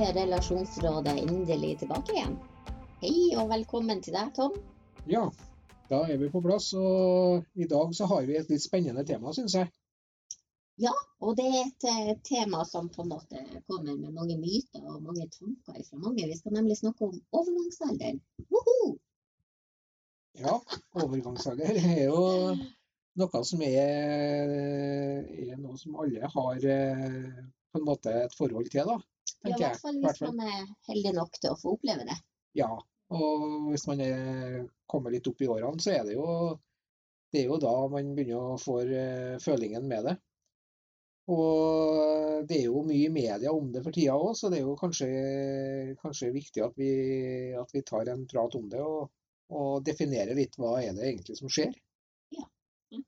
er Relasjonsrådet endelig tilbake igjen. Hei og velkommen til deg, Tom. Ja, da er vi på plass. Og i dag så har vi et litt spennende tema, syns jeg. Ja, og det er et eh, tema som på en måte kommer med mange myter og mange tanker fra mange. Vi skal nemlig snakke om overgangsalderen. Woho! Ja, overgangsalder er jo noe som er, er noe som alle har eh, på en måte et forhold til, da. Ja, I hvert fall hvis Hvert fall. man er heldig nok til å få oppleve det. Ja, og hvis man er, kommer litt opp i årene, så er det jo, det er jo da man begynner å få eh, følingen med det. Og det er jo mye media om det for tida òg, så det er jo kanskje, kanskje viktig at vi, at vi tar en prat om det og, og definerer litt hva er det egentlig som skjer. Eh,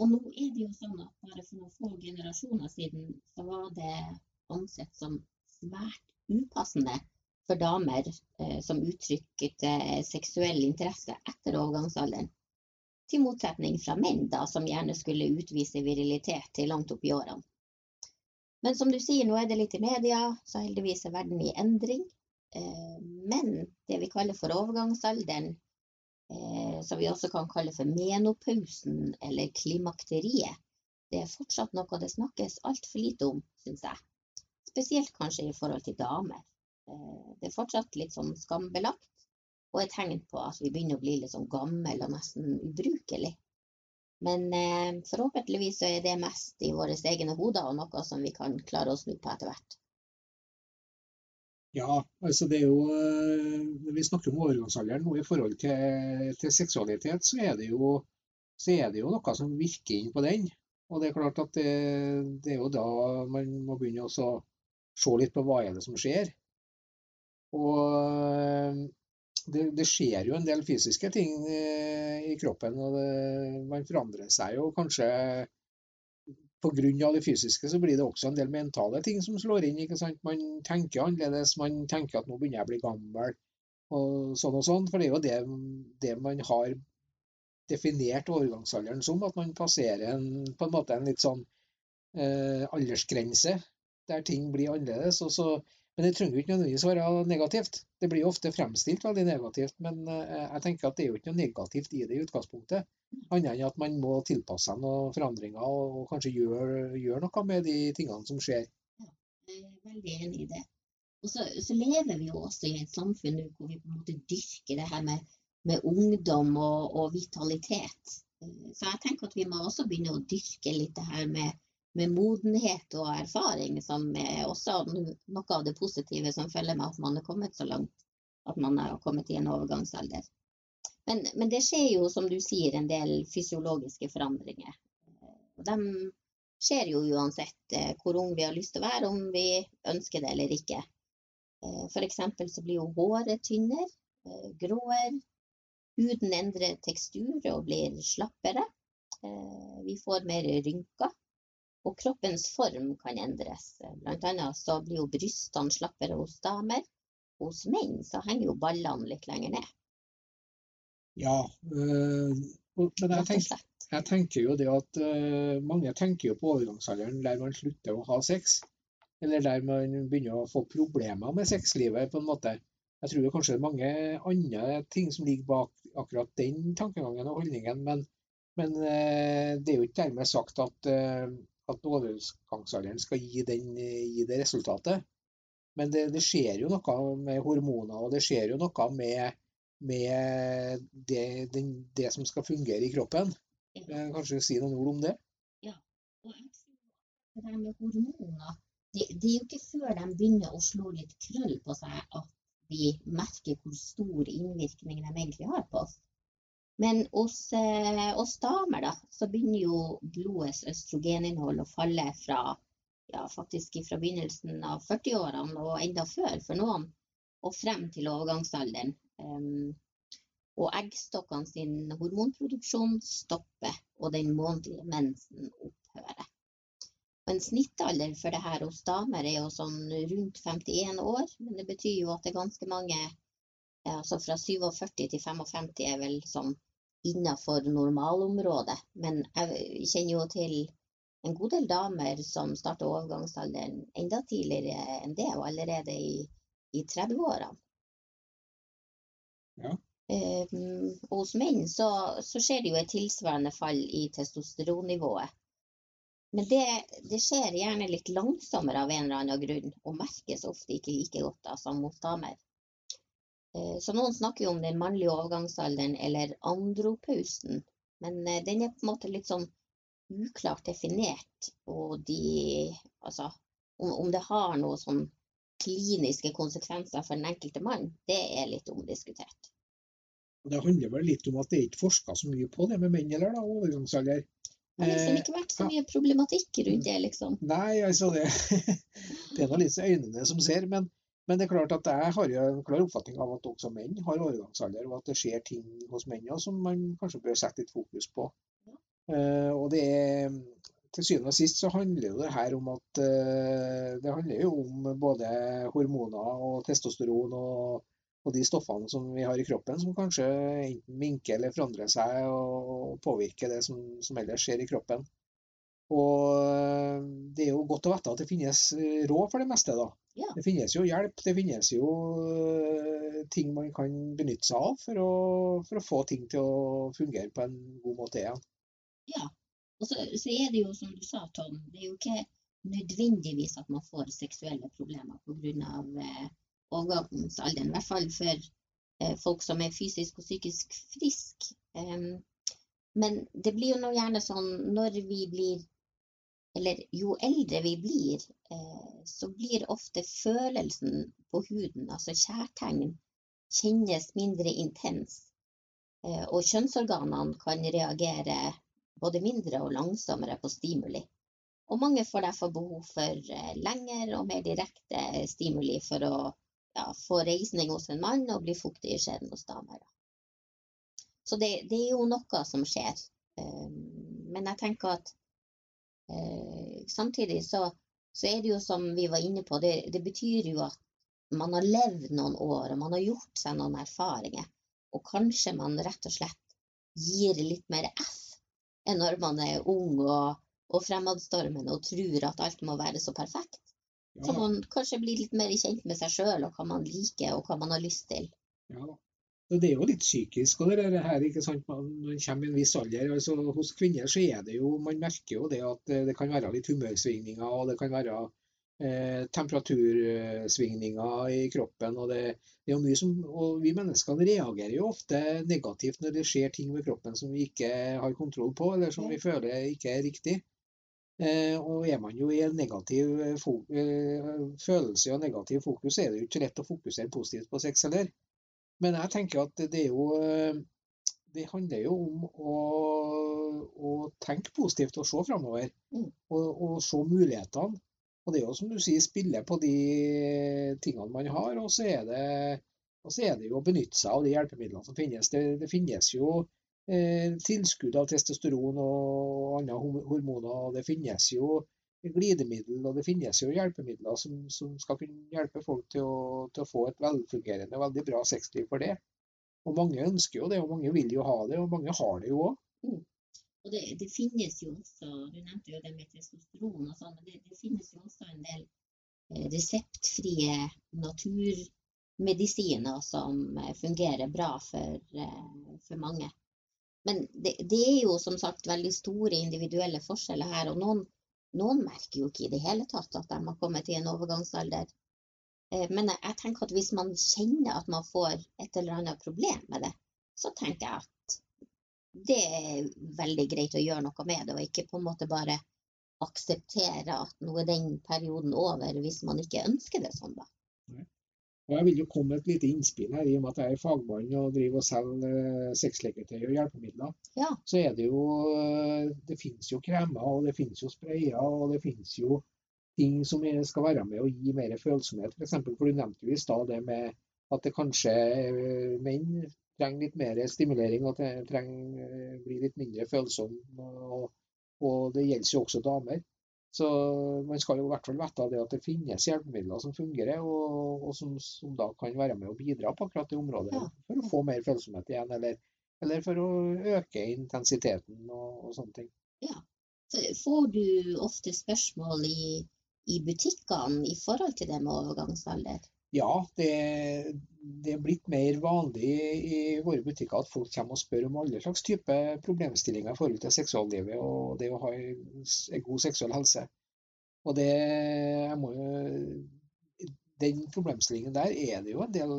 Og nå er det jo sånn at bare for noen få generasjoner siden så var det ansett som svært upassende for damer eh, som uttrykte seksuell interesse etter overgangsalderen. Til motsetning fra menn, da, som gjerne skulle utvise virilitet til langt opp i årene. Men som du sier, nå er det litt i media, så heldigvis er verden i endring. Eh, Men det vi kaller for overgangsalderen, eh, som vi også kan kalle for menopausen eller klimakteriet, det er fortsatt noe det snakkes altfor lite om, syns jeg. Spesielt kanskje i forhold til damer. Eh, Det er fortsatt litt sånn skambelagt, og et tegn på at vi begynner å bli litt sånn gammel og nesten ubrukelig. Men eh, forhåpentligvis så er det mest i våre egne hoder og noe som vi kan klare å snu på etter hvert. Ja, altså det er jo eh, vi snakker om overgangsalderen nå i forhold til, til seksualitet, så er, jo, så er det jo noe som virker inn på den. Og det er klart at det, det er jo da man må begynne å se litt på hva er det som skjer. Og eh, det, det skjer jo en del fysiske ting eh, i kroppen, og det, man forandrer seg jo kanskje Pga. det fysiske så blir det også en del mentale ting som slår inn. ikke sant? Man tenker annerledes, man tenker at nå begynner jeg å bli gammel, og sånn og sånn. For det er jo det, det man har definert overgangsalderen som, at man passerer en, på en måte en litt sånn eh, aldersgrense der ting blir annerledes. Så, men det trenger jo ikke nødvendigvis være negativt. Det blir ofte fremstilt veldig negativt, men eh, jeg tenker at det er jo ikke noe negativt i det i utgangspunktet. Annet enn at man må tilpasse seg noen forandringer og kanskje gjøre gjør noe med de tingene som skjer. Jeg er veldig enig i det. Og så, så lever vi jo også i et samfunn hvor vi på en måte dyrker det her med, med ungdom og, og vitalitet. Eh, Så jeg tenker at vi må også begynne å dyrke litt det her med, med modenhet og erfaring, som er også no- noe av det positive som følger med at man er kommet så langt at man har kommet i en overgangsalder. Men, men det skjer jo, som du sier, en del fysiologiske forandringer. Eh, Og de skjer jo uansett eh, hvor ung vi har lyst til å være, om vi ønsker det eller ikke. F.eks. For eksempel så blir jo håret tynnere, eh, gråere, huden endrer tekstur og blir slappere. Eh, Vi får mer rynker, og kroppens form kan endres. Eh, Blant annet så blir jo brystene slappere hos damer. Hos menn så henger jo ballene litt lenger ned, Ja, øh, men jeg tenker, jeg tenker jo det at øh, mange tenker jo på overgangsalderen der man slutter å ha sex. Eller der man begynner å få problemer med sexlivet, på en måte. Jeg tror kanskje det er mange andre ting som ligger bak akkurat den tankegangen og holdningen, men, men øh, det er jo ikke dermed sagt at, at overgangsalderen skal gi, den, gi det resultatet. Men det, det skjer jo noe med hormoner, og det skjer jo noe med, med det, den, det som skal fungere i kroppen. Eh, Kanskje si noen ord om det? Ja. Og jeg tror det med hormoner, det, det er jo ikke før de begynner å slå litt krøll på seg at vi merker hvor stor innvirkning de egentlig har på oss. Men hos eh, oss damer da, så begynner jo blodets østrogeninnhold å falle fra ja, faktisk fra begynnelsen av 40-årene og enda før for noen, og frem til overgangsalderen. Um, og eggstokkene sin hormonproduksjon stopper, og den månedlige mensen opphører. En snittalder for det her hos damer er jo sånn rundt 51 år, men det betyr jo at det er ganske mange altså fra 47 til 55 er vel sånn innafor normalområdet. Men jeg kjenner jo til en god del damer som starter overgangsalderen enda tidligere enn det, og allerede i, i 30-årene. Ja. Um, hos menn så, så, skjer det jo et tilsvarende fall i testosteronnivået. Men det, det, skjer gjerne litt langsommere av en eller annen grunn, og merkes ofte ikke like godt da, som hos damer. Uh, så noen snakker jo om den mannlige overgangsalderen eller andropausen, men uh, den er på en måte litt sånn uklart definert. Og de Altså, om, om det har noen sånn kliniske konsekvenser for den enkelte mann, det er litt omdiskutert. Det handler vel litt om at det er ikke forska så mye på det med menn eller da, overgangsalder. Det har liksom ikke vært så mye problematikk rundt det, liksom. Nei, altså det, det er nå litt øynene som ser. Men, men, det er klart at jeg har jo en klar oppfatning av at også menn har overgangsalder, og at det skjer ting hos menn som man kanskje bør sette litt fokus på. Ja. Uh, og det er til syvende og sist så handler det her om at uh, det handler jo om både hormoner og testosteron og, og, de stoffene som vi har i kroppen, som kanskje enten minker eller forandrer seg og påvirker det som, som ellers skjer i kroppen. Og uh, det er jo godt å vite at det finnes råd for det meste, da. Ja. Det finnes jo hjelp, det finnes jo uh, ting man kan benytte seg av for å, for å få ting til å fungere på en god måte igjen. Ja, og så, så, er det jo som du sa, Tom, det er jo ikke nødvendigvis at man får seksuelle problemer pga. Eh, overgangsalderen. I hvert fall for eh, folk som er fysisk og psykisk friske. Um, men det blir jo gjerne sånn når vi blir Eller jo eldre vi blir, eh, så blir ofte følelsen på huden, altså kjærtegn, kjennes mindre intens. Eh, og kjønnsorganene kan reagere både mindre og langsommere på stimuli. Og mange får derfor behov for eh, lengre og mer direkte stimuli for å ja, få reisning hos en mann og bli fuktig i skjeden hos damer. Så det, det, er jo noe som skjer. Men jeg tenker at samtidig så, så, er det jo som vi var inne på, det, det betyr jo at man har levd noen år, og man har gjort seg noen erfaringer. Og kanskje man rett og slett gir litt mer F enn når man er ung og, og fremadstormende og tror at alt må være så perfekt. Så man kanskje blir litt mer kjent med seg sjøl og hva man liker og hva man har lyst til. Ja da. Det er jo litt psykisk, og det her, ikke sant? man kommer i en viss alder. altså Hos kvinner så er det jo, man merker jo det at det kan være litt humørsvingninger, og det kan være eh, temperatursvingninger i kroppen. og det, det, er jo mye som, og Vi mennesker reagerer jo ofte negativt når det skjer ting med kroppen som vi ikke har kontroll på, eller som vi føler ikke er riktig. Eh, og Er man jo i en negativ eh, følelse og negativ fokus, så er det jo ikke lett å fokusere positivt på sex heller. Men jeg tenker at det er jo det handler jo om å, å tenke positivt og se framover. Mm. Og, og, se mulighetene. Og det er jo som du sier, spille på de tingene man har, og så er det, så er det jo å benytte seg av de hjelpemidlene som finnes. Det, det finnes jo eh, tilskudd av testosteron og andre hormoner, og det finnes jo glidemiddel og det finnes jo hjelpemidler som, som skal kunne hjelpe folk til å, til å få et velfungerende veldig bra sexliv for det. Og mange ønsker jo det, og mange vil jo ha det, og mange har det jo òg. Mm. Og det, det, finnes jo også, du nevnte jo det med testosteron og sånn, men det, det, finnes jo også en del eh, reseptfrie naturmedisiner som eh, fungerer bra for, eh, for mange. Men det, det, er jo som sagt veldig store individuelle forskjeller her, og noen, noen merker jo ikke i det hele tatt at de har kommet til en overgangsalder. Men jeg, jeg tenker at hvis man kjenner at man får et eller annet problem med det, så tenker jeg at det er veldig greit å gjøre noe med det, og ikke på en måte bare akseptere at nå er den perioden over, hvis man ikke ønsker det sånn, da. Og Jeg vil jo komme med et lite innspill her, i og med at jeg er fagmann og driver og selger eh, sexleketøy og hjelpemidler. Ja. Så er det jo eh, Det finnes jo kremer, og det finnes jo sprayer, og det finnes jo ting som skal være med å gi mer følsomhet. For, eksempel, for du nevnte jo i stad det med at det kanskje eh, menn trenger litt mer stimulering og trenger blir bli litt mindre følsomme. Og, og, det gjelder jo også damer. Så man skal jo i hvert fall vite det at det finnes hjelpemidler som fungerer, og, og som, som, da kan være med å bidra på akkurat det området ja. for å få mer følsomhet igjen, eller, eller for å øke intensiteten og, og sånne ting. Ja, Får du ofte spørsmål i, i butikkene i forhold til det med overgangsalder? Ja, det, det, er blitt mer vanlig i våre butikker at folk kommer og spør om alle slags type problemstillinger i forhold til seksuallivet og det å ha en god seksuell helse. Og det må Den problemstillingen der er det jo en del,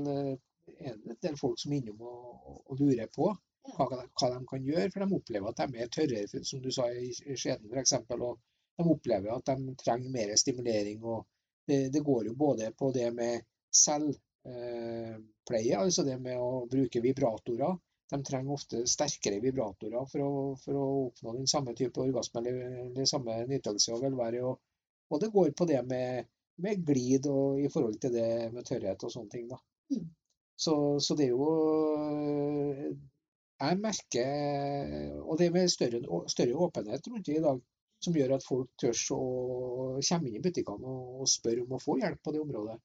en del folk som er innom og, og lurer på hva, hva, de kan gjøre. For de opplever at de er tørrere, som du sa i Skjeden f.eks. Og de opplever at de trenger mer stimulering. og det, det går jo både på det med selvpleie, eh, altså det med å bruke vibratorer. De trenger ofte sterkere vibratorer for å, for å oppnå den samme type orgasme eller den samme nytelse og velvære. Og, og, det går på det med, med glid og i forhold til det med tørrhet og sånne ting. da. Mm. Så, så, det er jo Jeg merker Og det med større, større åpenhet rundt det i dag, som gjør at folk tør å komme inn i butikkene og, og spørre om å få hjelp på det området.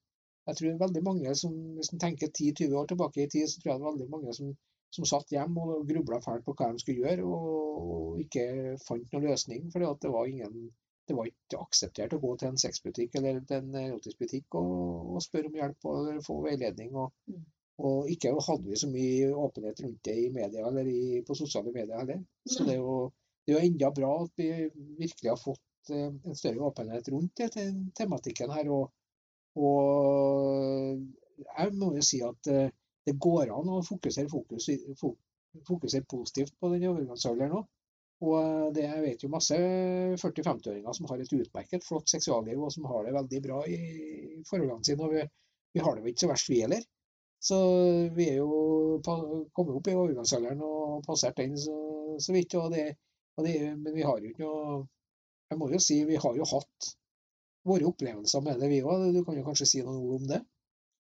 Jeg tror veldig mange som, Hvis man tenker 10-20 år tilbake i tid, så tror jeg det er veldig mange som, som satt hjemme og grubla fælt på hva de skulle gjøre, og ikke fant noen løsning. For det var, ingen, det var ikke akseptert å gå til en sexbutikk eller en erotisk butikk og, og, spørre om hjelp eller få veiledning. Og, mm. og, ikke hadde vi så mye åpenhet rundt det i media eller i, på sosiale medier heller. Så det er, jo, det er jo enda bra at vi virkelig har fått eh, en større åpenhet rundt det, tematikken her. og og jeg må jo si at eh, det går an å fokusere, fokus, fokusere positivt på den overgangsalderen òg. Og eh, det, jeg vet jo masse 40-50-åringer som har et utmerket, flott seksualliv, og som har det veldig bra i forholdene sine. Og vi, vi har det jo ikke så verst, vi heller. Så vi er jo kommet opp i overgangsalderen og passert den så, så vidt. Og det, og det, men vi har jo ikke noe Jeg må jo si vi har jo hatt våre opplevelser med det, vi òg. Du kan jo kanskje si ord om det?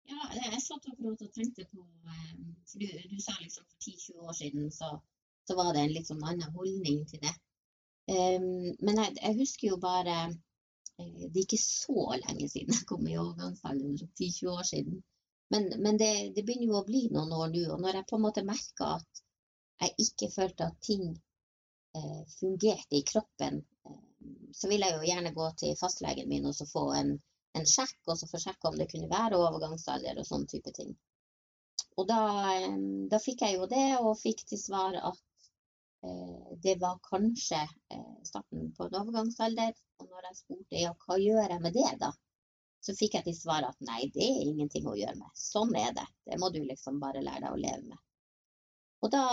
Ja, jeg satt akkurat og tenkte på eh, for du, du sa liksom for 10-20 år siden så, så, var det en litt sånn annen holdning til det. Men jeg, jeg, husker jo bare eh, Det er ikke så lenge siden jeg kom i overgangsalderen, 10-20 år siden. Men, men det, det, begynner jo å bli noen år nå. Og når jeg på en måte merka at jeg ikke følte at ting eh, fungerte i kroppen så vil jeg jo gjerne gå til fastlegen min og så få en, en sjekk, og så få sjekke om det kunne være overgangsalder og sånn type ting. Og da, da, fikk jeg jo det, og fikk til svar at eh, det var kanskje eh, starten på en overgangsalder. Og når jeg spurte ja, hva gjør jeg med det, da, så fikk jeg til svar at nei, det er ingenting å gjøre med. Sånn er det. Det må du liksom bare lære deg å leve med. Og da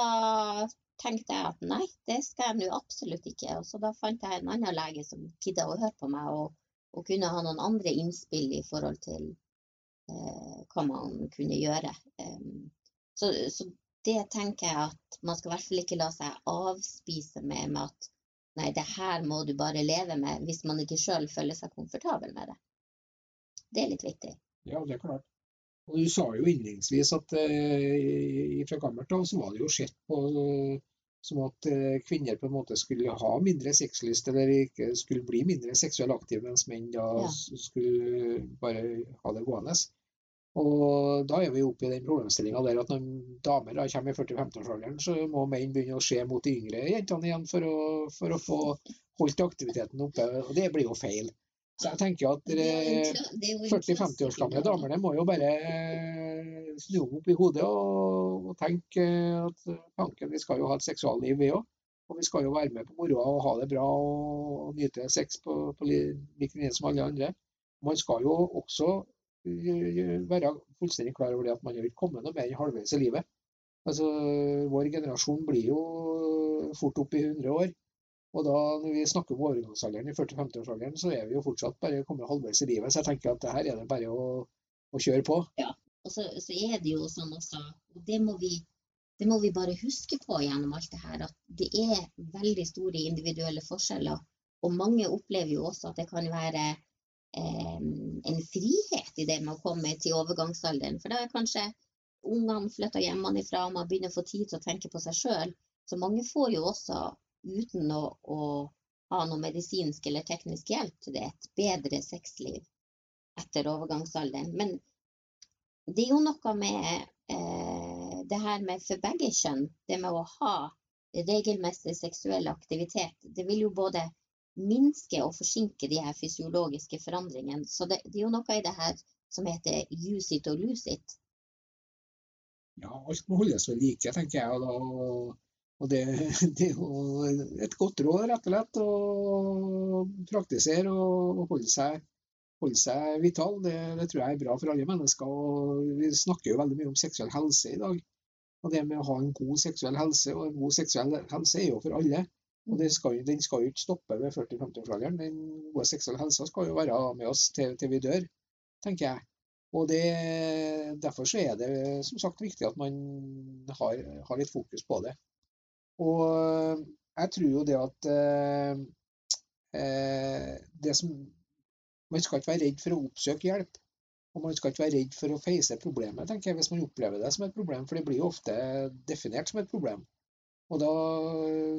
tenkte jeg at nei, det skal jeg nå absolutt ikke. Og så da fant jeg en annen lege som gidda å høre på meg, og, og, kunne ha noen andre innspill i forhold til eh, hva man kunne gjøre. Um, så, så, det tenker jeg at man skal i hvert fall ikke la seg avspise med, med at nei, det her må du bare leve med, hvis man ikke sjøl føler seg komfortabel med det. Det er litt viktig. Ja, det er klart. Og Du sa jo innledningsvis at eh, fra gammelt av så var det jo sett på eh, som at eh, kvinner på en måte skulle ha mindre sexlyst, eller ikke skulle bli mindre seksuelt aktive, mens menn da ja. skulle bare ha det gående. Og da er vi oppe i den problemstillinga der at når damer da kommer i 40-50-årsalderen, så må menn begynne å se mot de yngre jentene igjen for å, for å få holdt aktiviteten oppe. Og det blir jo feil. Så jeg tenker at 40-50 års gamle damene må jo bare eh, snu opp i hodet og, og tenke at tanken, vi skal jo ha et seksualliv, vi òg. Og vi skal jo være med på moroa og ha det bra og, nyte sex på, på like linje som alle andre. Man skal jo også eh, være fullstendig klar over det at man vil komme noe mer enn halvveis i livet. Altså, Vår generasjon blir jo fort opp i 100 år. Og da når vi snakker om overgangsalderen i 40-50-årsalderen, så er vi jo fortsatt bare kommet halvveis i livet. Så jeg tenker at det her er det bare å, å kjøre på. Ja, og så, så, er det jo sånn også, og det må, vi, det må vi bare huske på gjennom alt det her, at det er veldig store individuelle forskjeller. Og mange opplever jo også at det kan være eh, en frihet i det med å komme til overgangsalderen. For da er kanskje ungene flytta hjemmefra, man begynner å få tid til å tenke på seg sjøl. Så mange får jo også uten å, å, ha noe medisinsk eller teknisk hjelp til det, et bedre sexliv etter overgangsalderen. Men det er jo noe med eh, det her med for begge kjønn, det med å ha regelmessig seksuell aktivitet. Det vil jo både minske og forsinke de her fysiologiske forandringene. Så det, det er jo noe i det her som heter use it or lose it. Ja, alt må holdes ved like, tenker jeg. Og, da, og det, det, er jo et godt råd, rett og slett, å praktisere og holde seg, holde seg vital. Det, det, tror jeg er bra for alle mennesker. og Vi snakker jo veldig mye om seksuell helse i dag. Og det med å ha en god seksuell helse, og en god seksuell helse er jo for alle. Og skal, Den skal jo ikke stoppe ved 40-50-årsalderen. Den gode seksuelle helsa skal jo være med oss til, til vi dør, tenker jeg. Og det, Derfor så er det som sagt viktig at man har, har litt fokus på det. Og jeg tror jo det at eh, eh det som, Man skal ikke være redd for å oppsøke hjelp. Og man skal ikke være redd for å face problemet tenker jeg, hvis man opplever det som et problem, for det blir jo ofte definert som et problem. Og da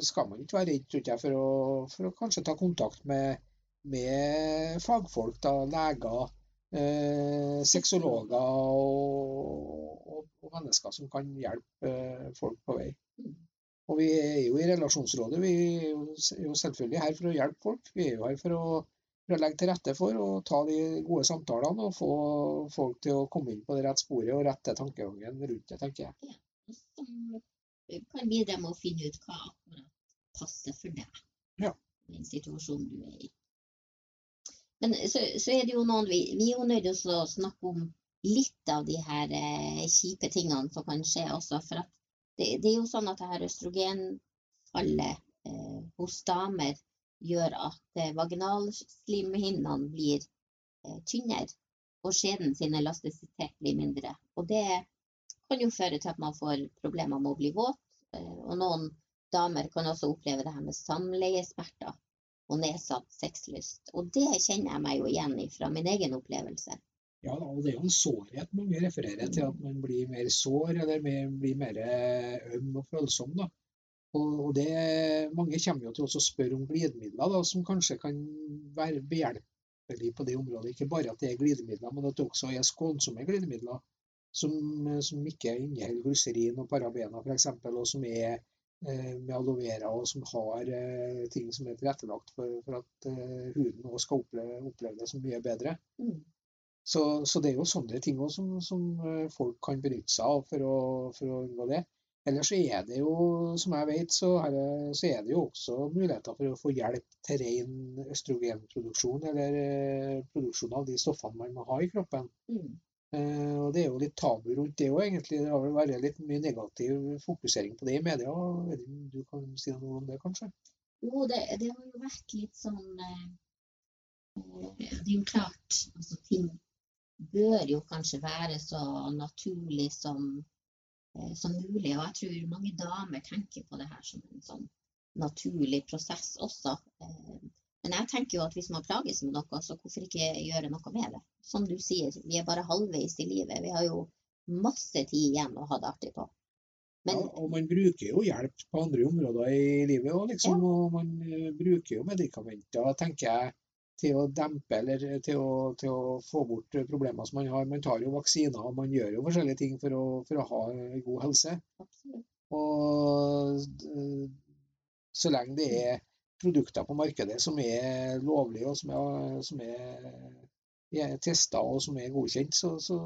skal man ikke være redd tror jeg, for, å, for, å, kanskje ta kontakt med, med fagfolk, da, leger, eh, sexologer og, og, og, mennesker som kan hjelpe eh, folk på vei. Og vi er jo i Relasjonsrådet. Vi er jo selvfølgelig her for å hjelpe folk. Vi er jo her for å for å legge til rette for å ta de gode samtalene og få folk til å komme inn på det rette sporet og rette tankegangen rundt det, tenker jeg. Ja, som kan bidra med å finne ut hva akkurat passer for deg ja. den situasjonen du er i. Men så, så er det jo noen Vi, vi er jo nødt til å snakke om litt av de her eh, kjipe tingene som kan skje også. For det, det, er jo sånn at det her østrogenfallet eh, hos damer gjør at eh, vaginalslimhinnene blir eh, tynnere, og skjeden sin elastisitet blir mindre. Og det kan jo føre til at man får problemer med å bli våt. Eh, og noen damer kan også oppleve det her med samleiesmerter og nedsatt sexlyst. Og det kjenner jeg meg jo igjen i fra min egen opplevelse. Ja, og det er jo en sårhet mange refererer til, at man blir mer sår eller blir mer øm og følsom. da. Og, det, mange kommer jo til å spørre om glidemidler da, som kanskje kan være behjelpelig på det området. Ikke bare at det er glidemidler, men at det også er skånsomme glidemidler som, som ikke inneholder glyserin og parabener f.eks., og som er eh, med aloe vera og som har eh, ting som er tilrettelagt for, for at eh, huden også skal oppleve, oppleve, det som mye bedre. Mm. Så, så, det er jo sånne ting også som, som eh, folk kan benytte seg av for å, for å unngå det. Ellers så er det jo, som jeg vet, så, så, er det jo også muligheter for å få hjelp til ren østrogenproduksjon, eller eh, produksjon av de stoffene man må ha i kroppen. Mm. Eh, og Det er jo litt tabu rundt det òg, egentlig. Det har vel vært litt mye negativ fokusering på det i media. Du kan si noe om det, kanskje? Jo, det, det har jo vært litt sånn eh, Det er jo klart, altså ting bør jo kanskje være så naturlig som Eh, som mulig. Og jeg tror mange damer tenker på det her som en sånn naturlig prosess også. Eh, men jeg tenker jo at hvis man plages med noe, så hvorfor ikke gjøre noe med det? Som du sier, vi er bare halvveis i livet. Vi har jo masse tid igjen å ha det artig på. Men, ja, og man bruker jo hjelp på andre områder i livet òg, liksom. Ja. Og man eh, bruker jo medikamenter, tenker jeg til å dempe eller til å, til å, få bort problemer som man har. Man tar jo vaksiner og man gjør jo forskjellige ting for å, for å ha god helse. Absolutt. Og eh, så lenge det er produkter på markedet som er lovlige og som er, som er testa og som er godkjent, så, så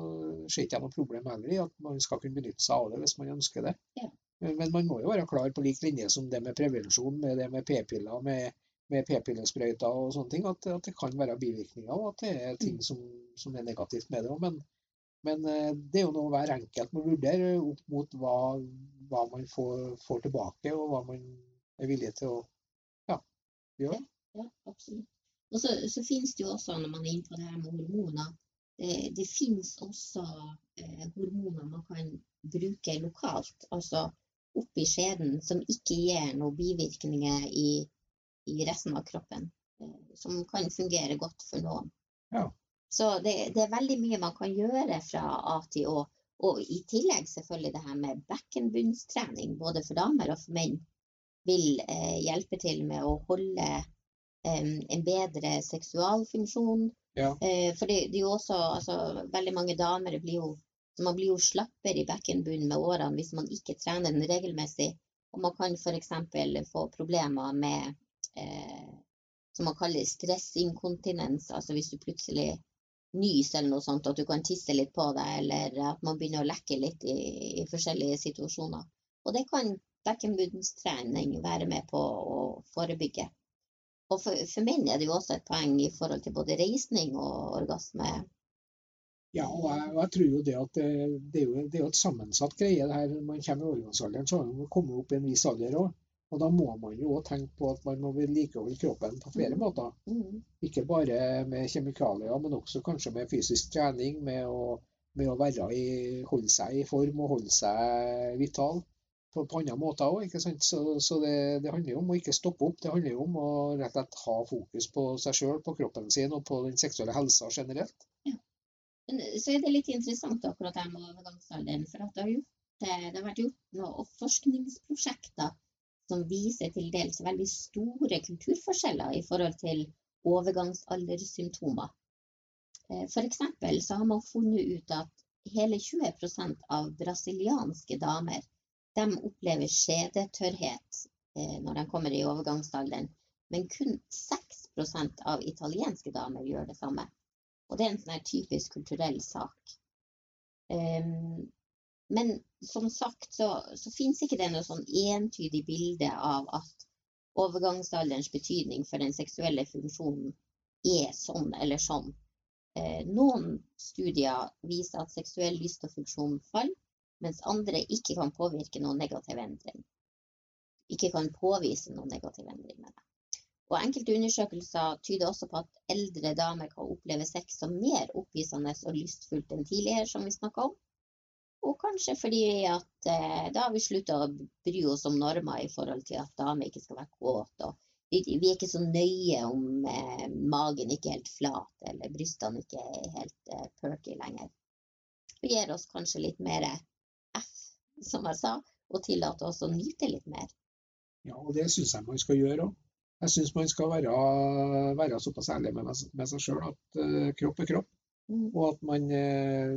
ser ikke jeg noe problem heller i at man skal kunne benytte seg av det hvis man ønsker det. Ja. Men man må jo være klar på lik linje som det med prevensjon, med det med p-piller, med med p-pillesprøyter og sånne ting, at, at, det kan være bivirkninger, og at det er ting mm. som, som er negativt med det. Men, men, eh, det er jo noe hver enkelt må vurdere opp mot hva, hva man får, får, tilbake, og hva man er villig til å ja, gjøre. Ja, absolutt. Og så, så, finnes det jo også, når man er inne på det her med hormoner, det, det finnes også eh, hormoner man kan bruke lokalt, altså oppi skjeden, som ikke gir noen bivirkninger i i resten av kroppen. Eh, som kan fungere godt for noen. Ja. Så det, det, er veldig mye man kan gjøre fra A til Å. Og i tillegg selvfølgelig det her med bekkenbunnstrening, både for damer og for menn, vil eh, hjelpe til med å holde eh, en bedre seksualfunksjon. Ja. Eh, for det, det, er jo også altså, Veldig mange damer blir jo man blir jo slappere i bekkenbunnen med årene hvis man ikke trener den regelmessig. Og man kan f.eks. få problemer med som man kaller stressinkontinens. Altså hvis du plutselig nyser eller noe sånt, at du kan tisse litt på deg, eller at man begynner å lekke litt i, i forskjellige situasjoner. Og det kan bekkenbunnstrening være med på å forebygge. Og for, for menn er det jo også et poeng i forhold til både reisning og orgasme. Ja, og jeg, jeg, tror jo det at det, det, er jo, det er jo et sammensatt greie. det her, man kommer i overgangsalderen, så har man kommet opp i en viss alder òg. Og da må man jo òg tenke på at man må vedlikeholde kroppen på flere mm. måter. Mm. Ikke bare med kjemikalier, men også kanskje med fysisk trening. Med å, med å være i, holde seg i form og holde seg vital på, på andre måter òg. Så, så det, det, handler jo om å ikke stoppe opp. Det handler jo om å rett og slett ha fokus på seg sjøl, på kroppen sin og på den seksuelle helsa generelt. Ja. Så er det litt interessant akkurat det med overgangsalderen. For det har, gjort, det har vært gjort noen forskningsprosjekter som viser til dels veldig store kulturforskjeller i forhold til overgangsaldersymptomer. F.eks. for eksempel så har man funnet ut at hele 20% av brasilianske damer de opplever skjedetørrhet eh, når de kommer i overgangsalderen, men kun 6% av italienske damer gjør det samme. Og det er en sånn typisk kulturell sak. Ehm, men som sagt så, så finnes ikke det noe sånn entydig bilde av at overgangsalderens betydning for den seksuelle funksjonen er sånn eller sånn. Eh, noen studier viser at seksuell lyst og funksjon faller, mens andre ikke kan påvirke noen negativ endring. Ikke kan påvise noen negativ endring med det. Og Enkelte undersøkelser tyder også på at eldre damer kan oppleve sex som mer oppvisende og lystfullt enn tidligere, som vi snakka om. Og kanskje fordi at eh, da har vi slutta å bry oss om normer i forhold til at damer ikke skal være kåte. Vi, vi, er ikke så nøye om eh, magen ikke er helt flat, eller brystene ikke er helt eh, perky lenger. Vi gir oss kanskje litt mer F, som jeg sa, og tillater oss å nyte litt mer. Ja, og det syns jeg man skal gjøre òg. Jeg syns man skal være, være såpass ærlig med, med seg sjøl at uh, kropp er kropp. Mm. Og at man uh,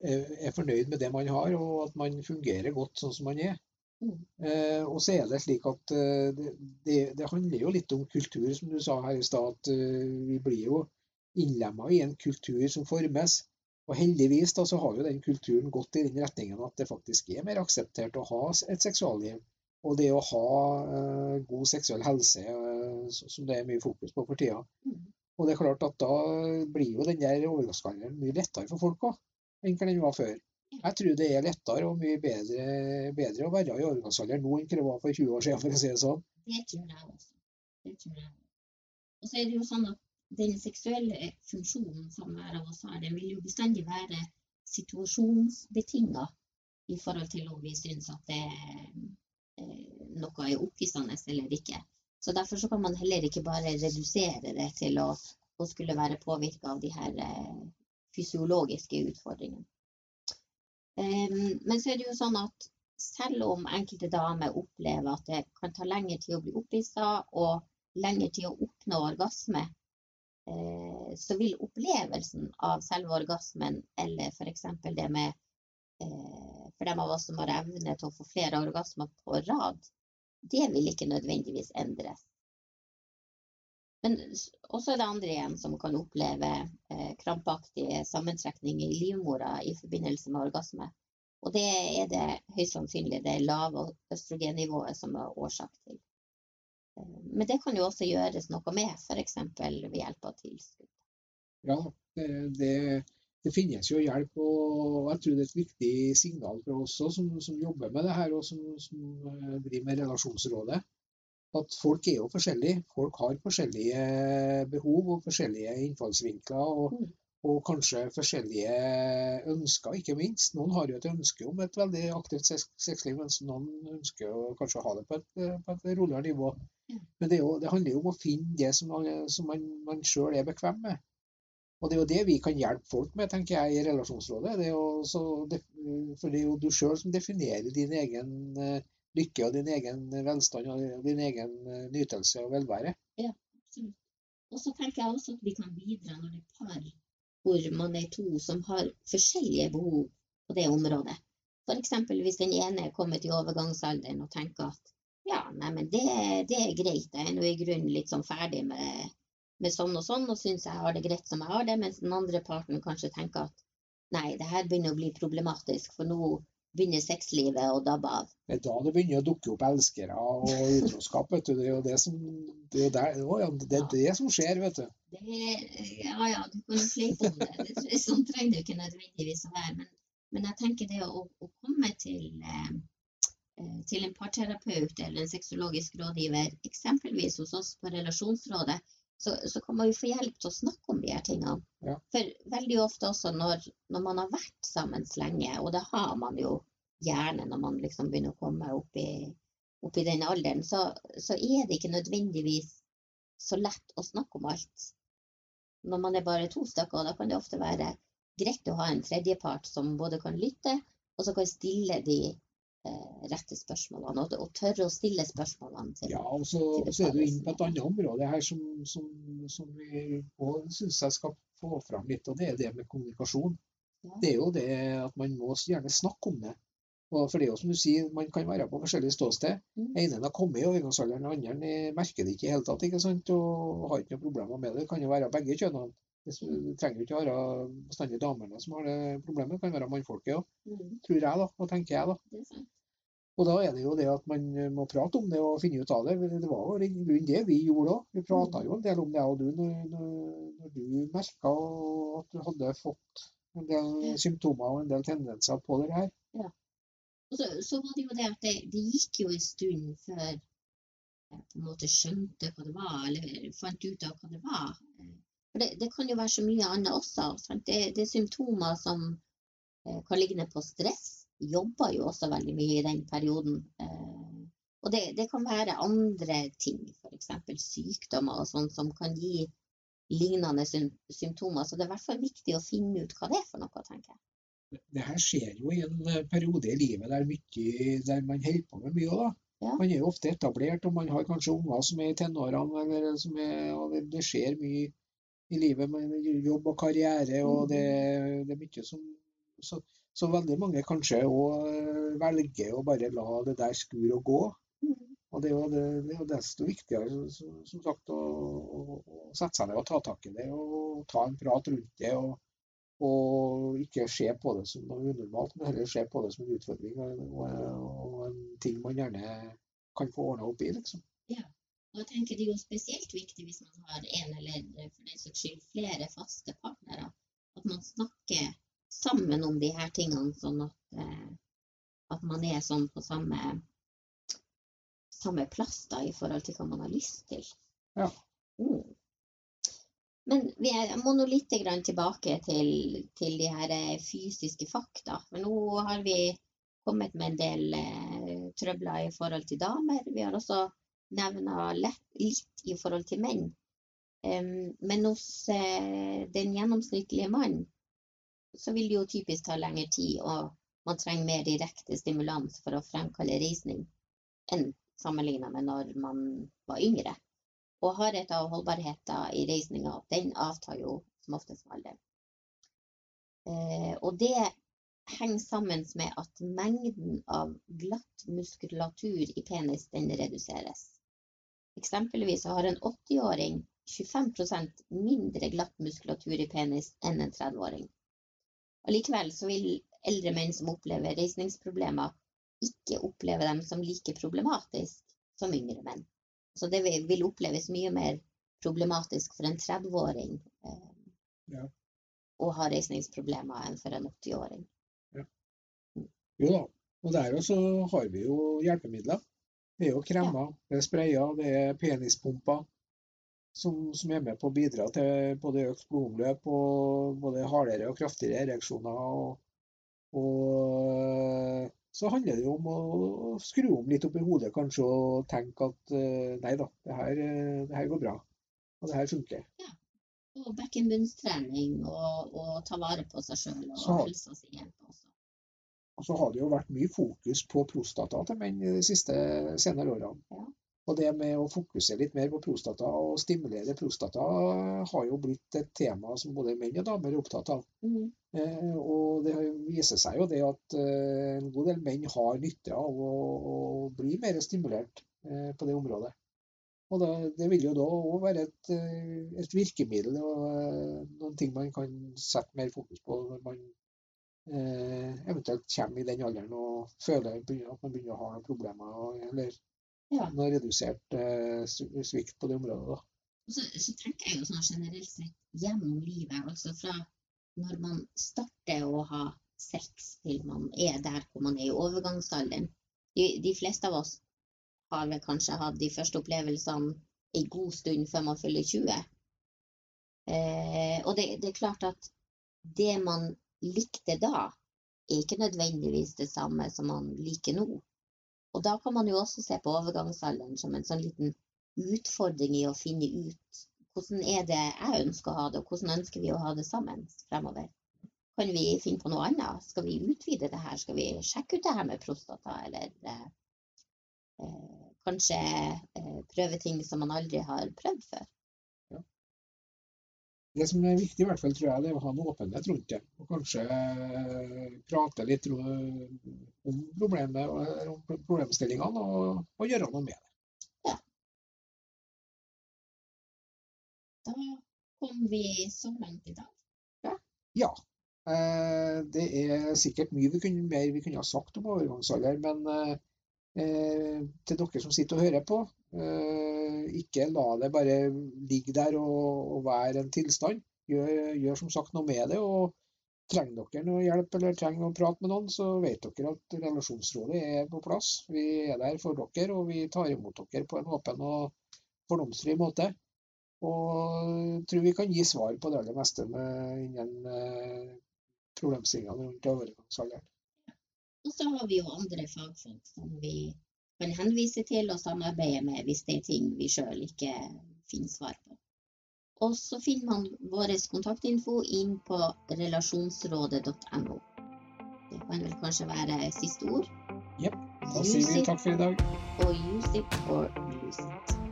er fornøyd med det man har, og at man fungerer godt sånn som man er. Mm. Eh, og så er det slik at eh, det, det, det, handler jo litt om kultur, som du sa her i stad. At uh, vi blir jo innlemma i en kultur som formes. Og heldigvis da, så har jo den kulturen gått i den retningen at det faktisk er mer akseptert å ha et seksualliv. Og det å ha uh, god seksuell helse, uh, som det er mye fokus på for tida. Mm. Og det er klart at da blir jo den der overgangsalderen mye lettere for folk òg enn hva den var før. Jeg tror det er lettere og mye bedre, bedre å være i overgangsalderen nå enn det var for 20 år siden, for å si det sånn. Det tror jeg også. Det tror jeg. Og så er det jo sånn at den seksuelle funksjonen som hver av oss har, den vil jo bestandig være situasjonsbetinga i forhold til om vi syns at det, eh, noe er opphissende eller ikke. Så Derfor så kan man heller ikke bare redusere det til å, å skulle være påvirka av de her eh, fysiologiske utfordringen. Men så er det jo sånn at selv om enkelte damer opplever at det kan ta lengre tid å bli opphissa og lengre tid å oppnå orgasme, eh, så vil opplevelsen av selve orgasmen, eller f.eks. det med eh, For dem av oss som har evne til å få flere orgasmer på rad, det vil ikke nødvendigvis endres. Men også er det andre igjen som kan oppleve eh, krampaktige sammentrekninger i livmora i forbindelse med orgasme. Og det er det høyst sannsynlig det lave østrogennivået som er årsak til. Eh, men det kan jo også gjøres noe med, f.eks. ved hjelp av tilskudd. Ja, det, det, finnes jo hjelp, og jeg tror det er et viktig signal for oss som, som jobber med det her, og som, som eh, driver med Relasjonsrådet at folk er jo forskjellige. Folk har forskjellige behov og forskjellige innfallsvinkler. Og, mm. og, kanskje forskjellige ønsker, ikke minst. Noen har jo et ønske om et veldig aktivt sexliv, mens noen ønsker å kanskje ha det på et, på et roligere nivå. Men det, jo, det, handler jo om å finne det som, som man, man sjøl er bekvem med. Og det er jo det vi kan hjelpe folk med, tenker jeg, i relasjonsrådet. Det jo, så, for det er jo du sjøl som definerer din egen lykke og din egen velstand og din egen eh, nytelse og velvære. Ja, absolutt. Og så tenker jeg også at vi kan bidra når det er par hvor man er to som har forskjellige behov på det området. F.eks. hvis den ene er kommet i overgangsalderen og tenker at Ja, nei, det, det er greit. Jeg er nå i grunnen litt sånn ferdig med, med sånn og sånn, og syns jeg har det greit som jeg har det, mens den andre parten kanskje tenker at nei, det her begynner å bli problematisk, for nå begynner sexlivet å dabbe av. Det er da det begynner å dukke opp elskere og utroskap. vet du. Det er jo det som, det er der, å, ja, det, er det som skjer, vet du. Det, ja ja, du kan jo sleipe om det. Sånn trenger det ikke nødvendigvis å være. Men, men jeg tenker det å, å komme til eh, Eh, til en parterapeut eller en sexologisk rådgiver, eksempelvis hos oss på Relasjonsrådet, så, så kan man jo få hjelp til å snakke om de her tingene. Ja. For veldig ofte også når, når, man har vært sammen lenge, og det har man jo gjerne når man liksom begynner å komme opp i, opp i den alderen, så, så, er det ikke nødvendigvis så lett å snakke om alt. Når man er bare to stykker, da kan det ofte være greit å ha en tredjepart som både kan lytte, og så kan stille de rette spørsmålene, og, og tørre å stille spørsmålene til Ja, og så, så er du inne på et annet område her som, som, som vi òg syns jeg skal få fram litt, og det er det med kommunikasjon. Ja. Det er jo det at man må gjerne snakke om det. Og for det er jo som du sier, Man kan være på forskjellig ståsted. Mm. ene har kommet i overgangsalderen, den andre merker det ikke i hele tatt ikke sant? og har ikke noen problemer med det. Det kan jo være begge kjønnene. Det trenger jo ikke være bestandig damene som har det problemet, det kan være mannfolket òg. Mm. Tror jeg, da. Og tenker jeg, da. Og da er det jo det at man må prate om det og finne ut av det. Det var jo i det vi gjorde òg. Vi prata jo en del om det, og du, når, når du merka at du hadde fått en del symptomer og en del tendenser på det her. Ja. Og så, så, var det jo det at det, det gikk jo en stund før jeg på en måte skjønte hva det var, eller fant ut av hva det var. For det, det kan jo være så mye annet også. Det, det, er symptomer som eh, kan ligne på stress jobber jo også veldig mye i den perioden. Eh, og det, det kan være andre ting, f.eks. sykdommer og sånn, som kan gi lignende symptomer. Så det er i hvert fall viktig å finne ut hva det er for noe, tenker jeg. Det her skjer jo i en eh, periode i livet der, mye, der man holder på med mye. da. Ja. Man er jo ofte etablert, og man har kanskje unger som er i tenårene. eller som er, og det, det, skjer mye i livet med jobb og karriere, og det, det er mye som så, så veldig mange kanskje òg eh, velger å bare la det der skure og gå. Mm. Og det er jo, det, det er jo desto viktigere som sagt, å, å, å, sette seg ned og ta tak i det og ta en prat rundt det. Og, og ikke se på det som noe unormalt, men heller se på det som en utfordring og, og en ting man gjerne kan få ordna opp i. liksom. Ja. Og jeg tenker Det er jo spesielt viktig hvis man har en eller for den saks skyld flere faste partnere. At man snakker sammen om de her tingene, sånn at, eh, at man er sånn på samme, samme plass da, i forhold til hva man har lyst til. Ja. Mm. Men vi må nå litt tilbake til, til, de her eh, fysiske fakta. For nå har vi kommet med en del eh, trøbler i forhold til damer. Vi har også nevna litt i forhold til menn. Um, men hos eh, den gjennomsnittlige mann så vil det jo typisk ta lengre tid, og man trenger mer direkte stimulans for å fremkalle reisning enn sammenlignet med når man var yngre. Og hardheten og holdbarheten i reisninga, den avtar jo som oftest med alderen. Eh, og det henger sammen med at mengden av glatt muskulatur i penis den reduseres. Eksempelvis har en 80-åring 25% mindre glatt muskulatur i penis enn en 30-åring. Allikevel så vil eldre menn som opplever reisningsproblemer, ikke oppleve dem som like problematisk som yngre menn. Så det vil oppleves mye mer problematisk for en 30-åring eh, ja. å ha reisningsproblemer enn for en 80-åring. Ja. Jo da, og der også har vi jo hjelpemidler. Det er jo kremmer, ja. det er sprayer, det er penispumper som, som, er med på å bidra til både økt blodomløp og både hardere og kraftigere ereksjoner. Og, og, så handler det jo om å skru om litt opp i hodet kanskje og tenke at eh, nei da, det her, det her går bra. Og det her funker. Ja. Og bekkenbunnstrening og, og ta vare på seg sjøl og så, helsa si hjelper også. Og så har det jo vært mye fokus på prostata til menn de siste senere årene. Ja. Og det med å fokusere litt mer på prostata og stimulere prostata har jo blitt et tema som både menn og damer er opptatt av. Mm. Eh, og det viser seg jo det at eh, en god del menn har nytte av å, å bli mer stimulert eh, på det området. Og da, Det vil jo da òg være et, eh, et, virkemiddel og eh, noen ting man kan sette mer fokus på når man eh, eventuelt kommer i den alderen og føler at man begynner å ha noen problemer eller ja. noe redusert eh, svikt på det området. Så, så, tenker jeg jo sånn generelt sett gjennom livet, altså fra når man starter å ha sex til man er der hvor man er i overgangsalderen. De, de fleste av oss har vel kanskje hatt de første opplevelsene en god stund før man fyller 20. Eh, og det, det, er klart at det man likte da, er ikke nødvendigvis det samme som man liker nå. Og da kan man jo også se på overgangsalderen som en sånn liten utfordring i å finne ut hvordan er det jeg ønsker å ha det, og hvordan ønsker vi å ha det sammen fremover. Kan vi finne på noe annet? Skal vi utvide det her? Skal vi sjekke ut det her med prostata, eller eh, eh, kanskje eh, prøve ting som man aldri har prøvd før? Ja. Det som er viktig, i hvert fall, tror jeg, det er å ha en åpenhet rundt det. Og kanskje eh, prate litt om problemet, om problemstillingene og, og gjøre noe med det. Da kom vi så langt i dag. Ja. ja. Eh, det er sikkert mye vi kunne, mer vi kunne ha sagt om overgangsalder, men eh, til dere som sitter og hører på, eh, ikke la det bare ligge der og, og være en tilstand. Gjør, gjør, som sagt noe med det. og Trenger dere noe hjelp eller trenger å prate med noen, så vet dere at Relasjonsrådet er på plass. Vi er der for dere, og vi tar imot dere på en åpen og fordomsfri måte. Og tror vi kan gi svar på det aller meste med, innen eh, problemstillingene rundt overgangsalderen. Og så har vi jo andre fagfolk som vi kan henvise til og samarbeide med hvis det er ting vi sjøl ikke finner svar på. Og så finner man vår kontaktinfo inn på relasjonsrådet.no. Det kan vel kanskje være siste ord? Jepp. Da sier vi takk for i dag. Og use it or lose it.